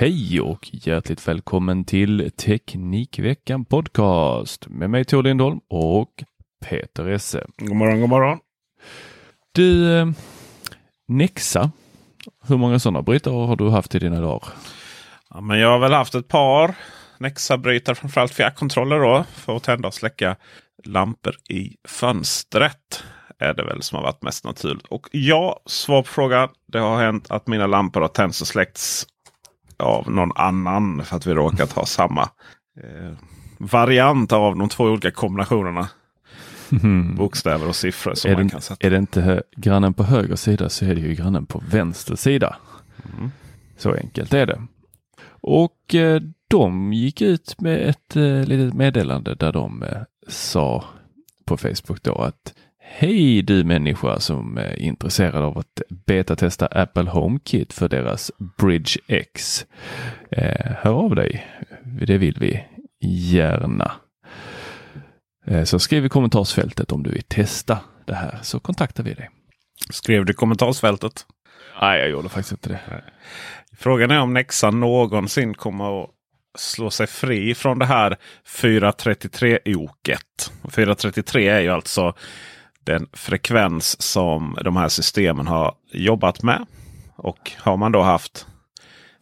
Hej och hjärtligt välkommen till Teknikveckan Podcast med mig Tor Lindholm och Peter Esse. God morgon, god morgon. Du, eh, Nexa, hur många sådana brytare har du haft i dina dagar? Ja, men jag har väl haft ett par Nexa-brytare, framförallt fjärrkontroller då, för att tända och släcka lampor i fönstret. Är det väl som har varit mest naturligt. Och ja, svar på frågan. Det har hänt att mina lampor har tänts och släckts av någon annan för att vi råkat ha samma eh, variant av de två olika kombinationerna. Bokstäver och siffror som är, man det, kan sätta. är det inte grannen på höger sida så är det ju grannen på vänster sida. Mm. Så enkelt är det. Och eh, de gick ut med ett eh, litet meddelande där de eh, sa på Facebook då att Hej du människa som är intresserad av att betatesta Apple HomeKit för deras Bridge X. Eh, hör av dig. Det vill vi gärna. Eh, så skriv i kommentarsfältet om du vill testa det här så kontaktar vi dig. Skrev du kommentarsfältet? Nej, jag gjorde faktiskt inte det. Frågan är om Nexa någonsin kommer att slå sig fri från det här 433-oket. 433 är ju alltså den frekvens som de här systemen har jobbat med. Och har man då haft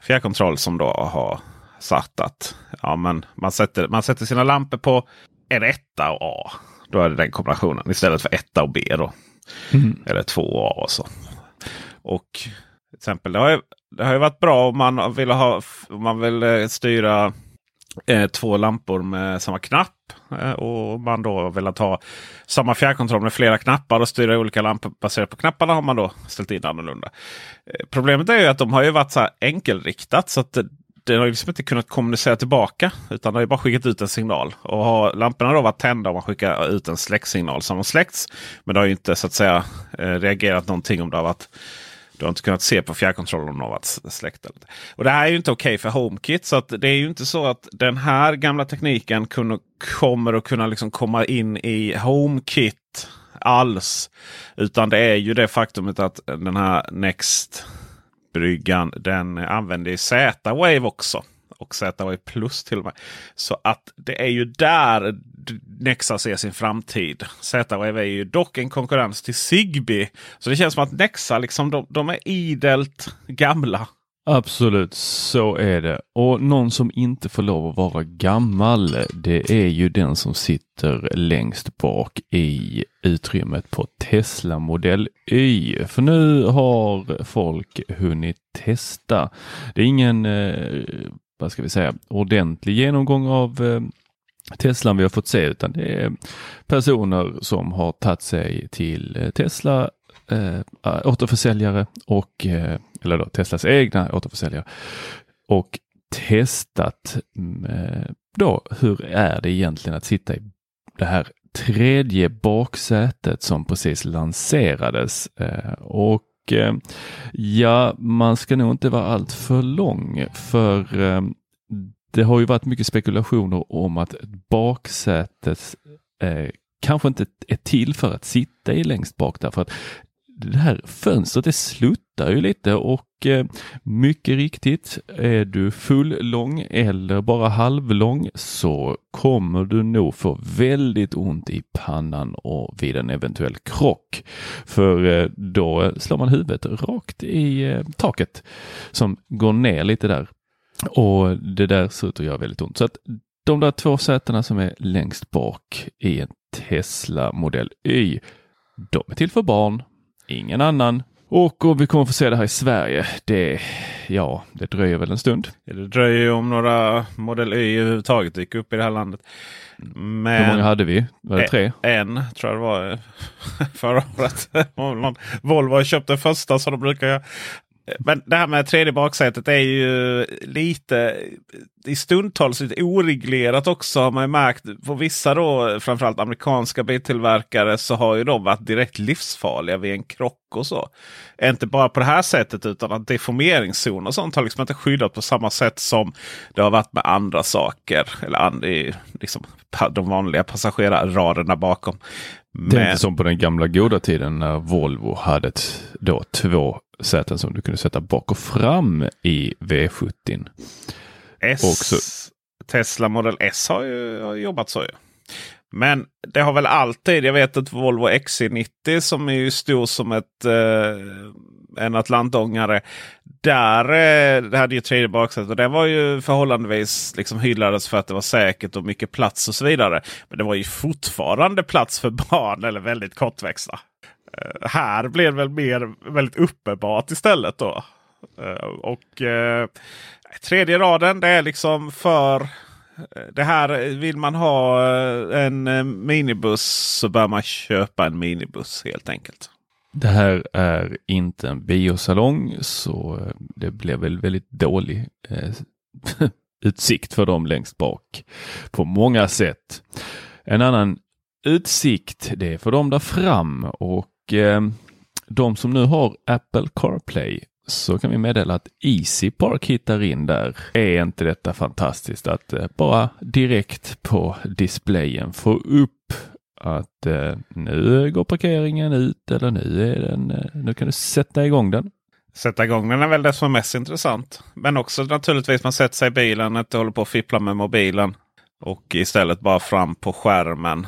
fjärrkontroll som då har satt att ja, men man, sätter, man sätter sina lampor på en etta och A. Då är det den kombinationen istället för etta och B. Då. Eller två och A och så. Och till exempel, det har, ju, det har ju varit bra om man vill, ha, om man vill eh, styra eh, två lampor med samma knapp. Eh, och man då vill ha samma fjärrkontroll med flera knappar och styra olika lampor baserat på knapparna har man då ställt in annorlunda. Eh, problemet är ju att de har ju varit så här enkelriktat. så att den har liksom inte kunnat kommunicera tillbaka. Utan det har ju bara skickat ut en signal. Och har lamporna då varit tända och man skickar ut en släcksignal som har släckts. Men det har ju inte så att säga eh, reagerat någonting om det har varit du har inte kunnat se på fjärrkontrollen om den har varit släckt. Och det här är ju inte okej för HomeKit. Så att det är ju inte så att den här gamla tekniken kunde, kommer att kunna liksom komma in i HomeKit alls. Utan det är ju det faktumet att den här Next-bryggan den använder Z-Wave också. Och Z-Wave Plus till och med. Så att det är ju där Nexa ser sin framtid. Z-Wave är ju dock en konkurrens till Zigbee. Så det känns som att Nexa liksom, de, de är idelt gamla. Absolut, så är det. Och någon som inte får lov att vara gammal, det är ju den som sitter längst bak i utrymmet på Tesla modell Y. För nu har folk hunnit testa. Det är ingen, eh, vad ska vi säga, ordentlig genomgång av eh, Teslan vi har fått se utan det är personer som har tagit sig till eh, Tesla eh, återförsäljare och eh, eller då Teslas egna återförsäljare och testat mm, eh, då hur är det egentligen att sitta i det här tredje baksätet som precis lanserades eh, och och eh, ja, man ska nog inte vara allt för lång för eh, det har ju varit mycket spekulationer om att baksätet eh, kanske inte är till för att sitta i längst bak därför att det här fönstret är slut tittar ju lite och eh, mycket riktigt är du full lång eller bara halvlång så kommer du nog få väldigt ont i pannan och vid en eventuell krock. För eh, då slår man huvudet rakt i eh, taket som går ner lite där. Och det där ser ut att göra väldigt ont. Så att de där två sätena som är längst bak i en Tesla modell Y, de är till för barn ingen annan. Och om vi kommer få se det här i Sverige, det, ja, det dröjer väl en stund. Det dröjer ju om några Model Y överhuvudtaget dyker upp i det här landet. Men Hur många hade vi? Var det tre? En tror jag det var förra året. Volvo har köpt den första som de brukar göra. Men det här med tredje baksätet är ju lite i stundtals lite oreglerat också. Har man märkt på vissa då framförallt amerikanska biltillverkare så har ju de varit direkt livsfarliga vid en krock och så. Inte bara på det här sättet utan att deformeringszon och sånt har liksom inte skyddat på samma sätt som det har varit med andra saker. Eller and, liksom, de vanliga passagerarraderna bakom. Det är inte som på den gamla goda tiden när Volvo hade då två säten som du kunde sätta bak och fram i V70. S, Också. Tesla Model S har ju har jobbat så. Ju. Men det har väl alltid, jag vet att Volvo XC90 som är ju stor som ett, eh, en atlantångare. Där eh, det hade ju tredje baksätet och det var ju förhållandevis liksom hyllades för att det var säkert och mycket plats och så vidare. Men det var ju fortfarande plats för barn eller väldigt kortväxta. Eh, här blev det väl mer väldigt uppenbart istället då. Eh, och eh, tredje raden det är liksom för eh, det här vill man ha en minibuss så bör man köpa en minibuss helt enkelt. Det här är inte en biosalong så det blev väl väldigt dålig eh, utsikt för dem längst bak på många sätt. En annan utsikt det är för dem där fram och Eh, de som nu har Apple CarPlay så kan vi meddela att Easy Park hittar in där. Är inte detta fantastiskt att eh, bara direkt på displayen få upp att eh, nu går parkeringen ut eller nu, är den, nu kan du sätta igång den. Sätta igång den är väl det som är mest intressant. Men också naturligtvis man sätter sig i bilen, inte håller på att fippla med mobilen. Och istället bara fram på skärmen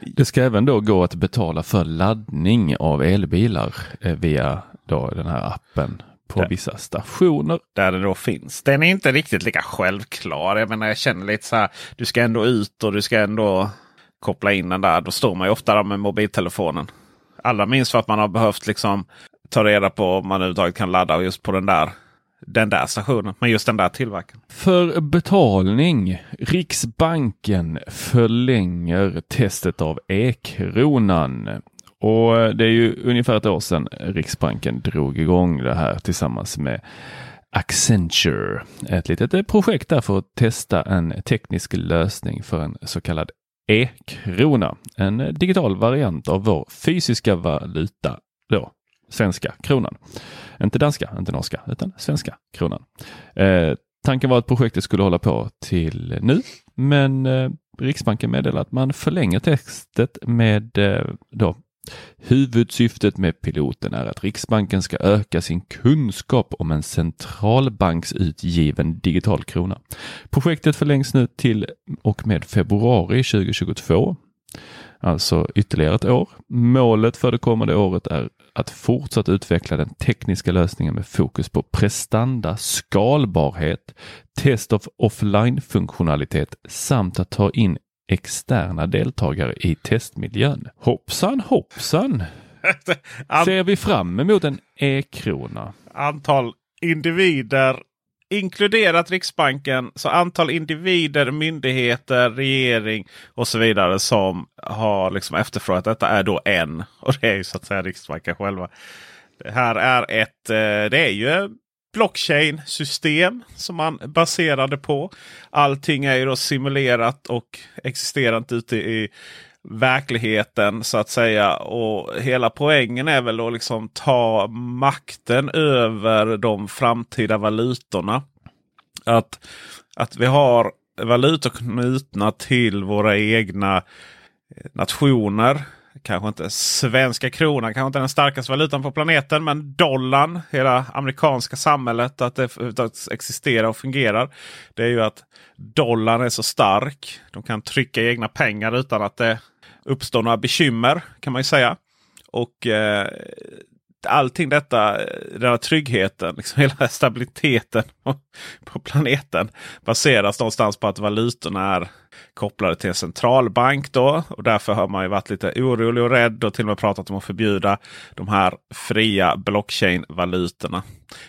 det ska även då gå att betala för laddning av elbilar eh, via då den här appen på där. vissa stationer. Där det då finns. Den är inte riktigt lika självklar. Jag menar jag känner lite så här. Du ska ändå ut och du ska ändå koppla in den där. Då står man ju ofta där med mobiltelefonen. Allra minst för att man har behövt liksom ta reda på om man överhuvudtaget kan ladda just på den där den där stationen, men just den där tillverkaren. För betalning. Riksbanken förlänger testet av e-kronan. Och det är ju ungefär ett år sedan Riksbanken drog igång det här tillsammans med Accenture. Ett litet projekt där för att testa en teknisk lösning för en så kallad e-krona. En digital variant av vår fysiska valuta, då svenska kronan. Inte danska, inte norska, utan svenska kronan. Eh, tanken var att projektet skulle hålla på till nu, men eh, Riksbanken meddelar att man förlänger testet med eh, då Huvudsyftet med piloten är att Riksbanken ska öka sin kunskap om en centralbanksutgiven digital krona. Projektet förlängs nu till och med februari 2022 alltså ytterligare ett år. Målet för det kommande året är att fortsatt utveckla den tekniska lösningen med fokus på prestanda, skalbarhet, test of offline-funktionalitet samt att ta in externa deltagare i testmiljön. Hoppsan hoppsan! Ser vi fram emot en e-krona? Antal individer inkluderat Riksbanken, så antal individer, myndigheter, regering och så vidare som har liksom efterfrågat detta är då en. Och det är ju så att säga Riksbanken själva. Det här är ett, eh, det är ju blockchain-system som man baserade på. Allting är ju då simulerat och existerande ute i verkligheten så att säga. Och hela poängen är väl att liksom ta makten över de framtida valutorna. Att, att vi har valutor knutna till våra egna nationer kanske inte svenska kronan, kanske inte den starkaste valutan på planeten. Men dollarn, hela amerikanska samhället, att det existerar och fungerar. Det är ju att dollarn är så stark. De kan trycka egna pengar utan att det uppstår några bekymmer kan man ju säga. Och eh, allting detta, eh, den här tryggheten, liksom hela stabiliteten på planeten baseras någonstans på att valutorna är kopplade till en centralbank. Då, och därför har man ju varit lite orolig och rädd och till och med pratat om att förbjuda de här fria blockchain-valutorna.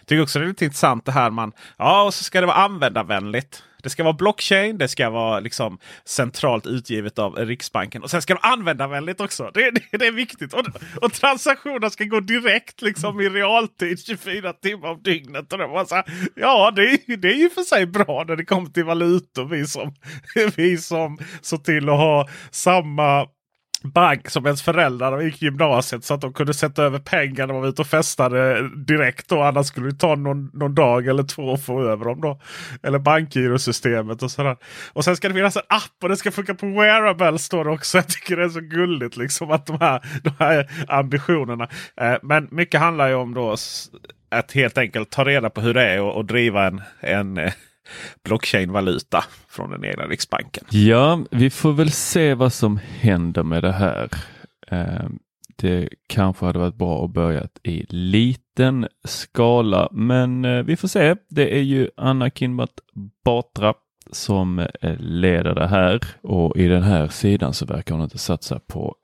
Tycker också det är lite intressant det här man, ja och så ska det vara användarvänligt. Det ska vara blockchain, det ska vara liksom centralt utgivet av Riksbanken. Och sen ska de använda användarvänligt också. Det, det, det är viktigt. Och, och transaktioner ska gå direkt liksom i realtid 24 timmar om dygnet. Och det var så här, ja, det är, det är ju för sig bra när det kommer till valutor. Vi som, vi som såg till att ha samma bank som ens föräldrar gick i gymnasiet så att de kunde sätta över pengar när de var ute och festade direkt. Då. Annars skulle det ta någon, någon dag eller två att få över dem. Då. Eller bankgirosystemet och sådär. Och sen ska det finnas en app och det ska funka på wearables står det också. Jag tycker det är så gulligt liksom att de här, de här ambitionerna. Eh, men mycket handlar ju om då att helt enkelt ta reda på hur det är och, och driva en, en eh, blockchain-valuta från den egna riksbanken. Ja, vi får väl se vad som händer med det här. Eh, det kanske hade varit bra att börja i liten skala, men eh, vi får se. Det är ju Anna Kinbat Batra som eh, leder det här och i den här sidan så verkar hon inte satsa på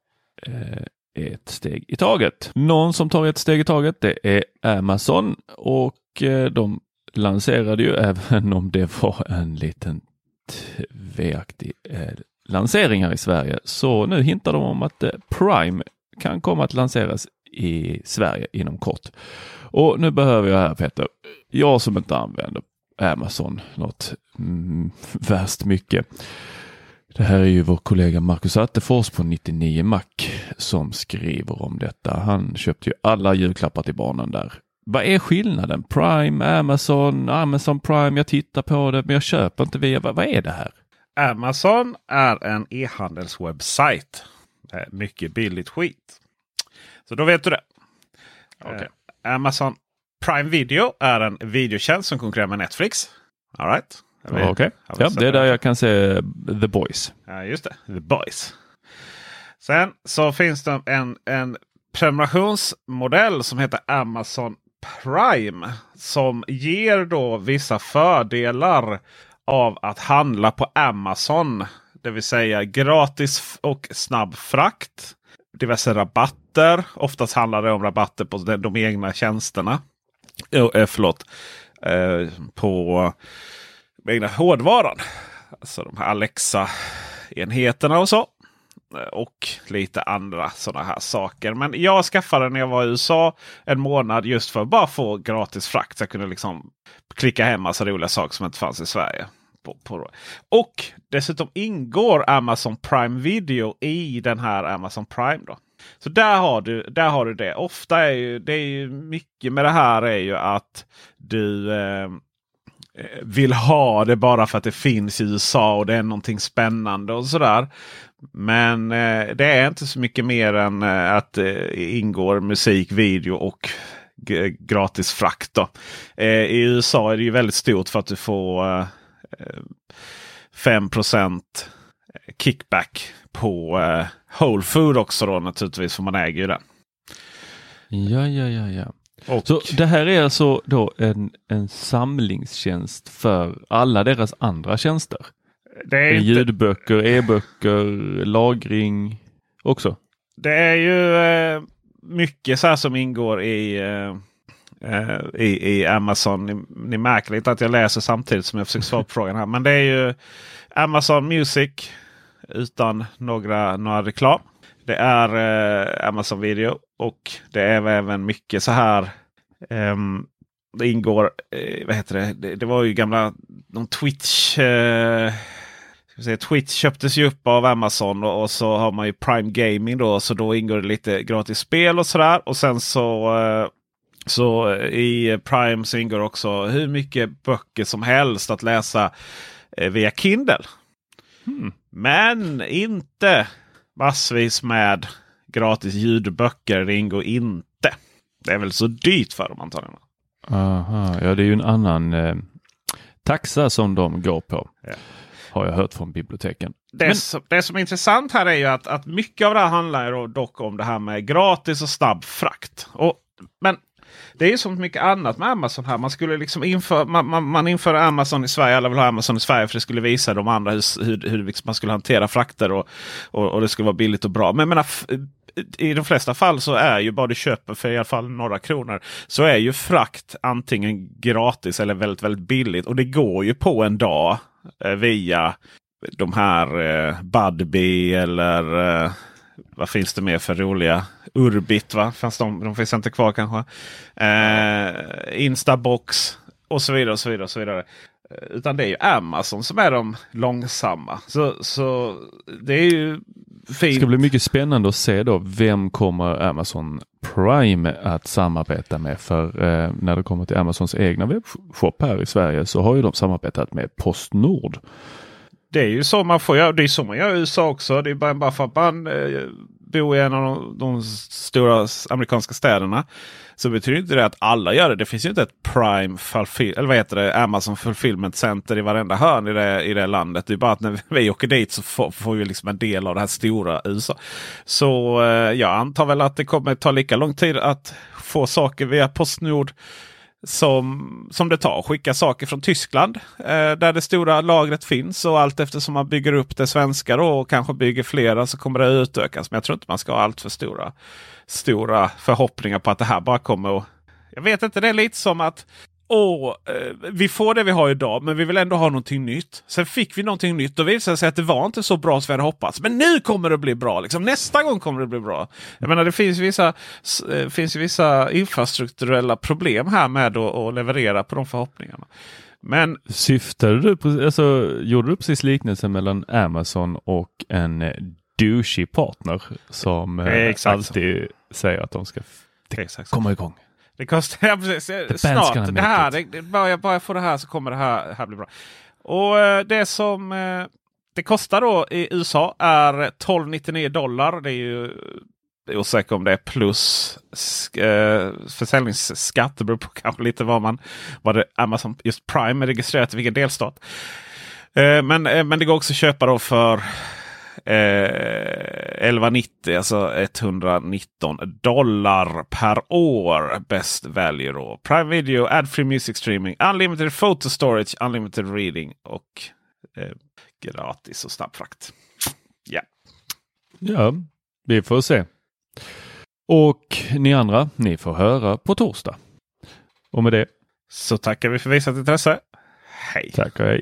ett steg i taget. Någon som tar ett steg i taget det är Amazon och de lanserade ju även om det var en liten tveaktig eh, lansering här i Sverige. Så nu hintar de om att eh, Prime kan komma att lanseras i Sverige inom kort. Och nu behöver jag här Peter, jag som inte använder Amazon något mm, värst mycket. Det här är ju vår kollega Marcus Attefors på 99 Mac som skriver om detta. Han köpte ju alla julklappar till barnen där vad är skillnaden? Prime, Amazon, Amazon Prime, jag tittar på det men jag köper inte via. Vad, vad är det här? Amazon är en e-handelswebbsajt. Mycket billigt skit. Så då vet du det. Okay. Eh, Amazon Prime Video är en videotjänst som konkurrerar med Netflix. All right. Okej, okay. ja, det är där jag kan se The Boys. Ja, just det. The Boys. Sen så finns det en, en prenumerationsmodell som heter Amazon Prime. Som ger då vissa fördelar av att handla på Amazon. Det vill säga gratis och snabb frakt. Diverse rabatter. Oftast handlar det om rabatter på de, egna tjänsterna. Eh, eh, förlåt. Eh, på egna hårdvaran. Alltså de här Alexa-enheterna och så. Eh, och lite andra sådana här saker. Men jag skaffade när jag var i USA en månad just för att bara få gratis frakt. Så jag kunde liksom klicka hem massa roliga saker som inte fanns i Sverige. På, på. Och dessutom ingår Amazon Prime Video i den här Amazon Prime. då. Så där har du, där har du det. Ofta är ju, det är ju mycket med det här är ju att du eh, Eh, vill ha det bara för att det finns i USA och det är någonting spännande och sådär. Men eh, det är inte så mycket mer än eh, att det eh, ingår musik, video och gratis frakt. Då. Eh, I USA är det ju väldigt stort för att du får eh, 5 kickback på eh, Whole Food också då naturligtvis för man äger ju den. Ja, ja, ja, ja. Och... Så det här är alltså då en, en samlingstjänst för alla deras andra tjänster? Det är inte... Ljudböcker, e-böcker, lagring också? Det är ju eh, mycket så här som ingår i, eh, eh, i, i, Amazon. Ni, ni märker lite att jag läser samtidigt som jag försöker svara på frågan här. Men det är ju Amazon Music utan några, några reklam. Det är eh, Amazon Video och det är även mycket så här. Um, det ingår, eh, vad heter det? det? det? var ju gamla någon Twitch. Eh, Twitch köptes ju upp av Amazon och, så har man ju Prime Gaming då. Så då ingår det lite gratis spel och sådär. Och sen så så i Prime så ingår också hur mycket böcker som helst att läsa via Kindle. Hmm. Men inte massvis med gratis ljudböcker. Det ingår inte. Det är väl så dyrt för dem antagligen. Aha, ja det är ju en annan eh, taxa som de går på. Ja. Har jag hört från biblioteken. Det, Men... som, det som är intressant här är ju att, att mycket av det här handlar dock om det här med gratis och snabb frakt. Och, men det är ju så mycket annat med Amazon här. Man skulle liksom införa, man, man, man inför Amazon i Sverige. Alla vill ha Amazon i Sverige för det skulle visa de andra hur, hur, hur liksom man skulle hantera frakter och, och, och, det skulle vara billigt och bra. Men jag menar, i de flesta fall så är ju bara du köper för i alla fall några kronor. Så är ju frakt antingen gratis eller väldigt, väldigt billigt. Och det går ju på en dag eh, via de här eh, Budbee eller eh, vad finns det mer för roliga? Urbit va? Fast de, de finns inte kvar kanske. Eh, Instabox och så vidare. och så vidare och så vidare. Eh, utan det är ju Amazon som är de långsamma. Så, så det är ju fint. Det ska bli mycket spännande att se då vem kommer Amazon Prime att samarbeta med. För eh, när det kommer till Amazons egna webbshop här i Sverige så har ju de samarbetat med Postnord. Det är ju så man får göra. Det är så man gör i USA också. Det är bara, bara för att man eh, bor i en av de, de, stora amerikanska städerna. Så betyder inte det att alla gör det. Det finns ju inte ett Prime eller vad heter det, Amazon Fulfillment Center i varenda hörn i det, i det landet. Det är bara att när vi åker dit så får, får vi liksom en del av det här stora USA. Så eh, jag antar väl att det kommer ta lika lång tid att få saker via Postnord som, som det tar. Skicka saker från Tyskland eh, där det stora lagret finns. Och allt eftersom man bygger upp det svenska då, och kanske bygger flera så kommer det utökas. Men jag tror inte man ska ha allt för stora, stora förhoppningar på att det här bara kommer att... Jag vet inte, det är lite som att och eh, vi får det vi har idag men vi vill ändå ha någonting nytt. Sen fick vi någonting nytt och visade sig att det var inte så bra som vi hade hoppats. Men nu kommer det bli bra. Liksom. Nästa gång kommer det bli bra. Jag menar det finns vissa, eh, finns vissa infrastrukturella problem här med att, leverera på de förhoppningarna. Men Syftade du på, alltså, gjorde du precis liknelsen mellan Amazon och en eh, douchey partner som eh, alltid så. säger att de ska komma igång? Det kostar ja, precis, snart. Det här, det, det, bara, bara jag får det här så kommer det här, här bli bra. Och eh, det som eh, det kostar då i USA är 12,99 dollar. Det är ju jag är osäker om det är plus eh, försäljningsskatt. Det beror på kanske lite vad man vad det Amazon just Prime är registrerat i vilken delstat. Eh, men, eh, men det går också att köpa då för Eh, 1190, alltså 119 dollar per år. Best value då. Prime Video, Ad-Free Music Streaming, Unlimited Photo Storage, Unlimited Reading och eh, gratis och snabb frakt. Yeah. Ja, vi får se. Och ni andra, ni får höra på torsdag. Och med det så tackar vi för visat intresse. Hej! Tack och hej!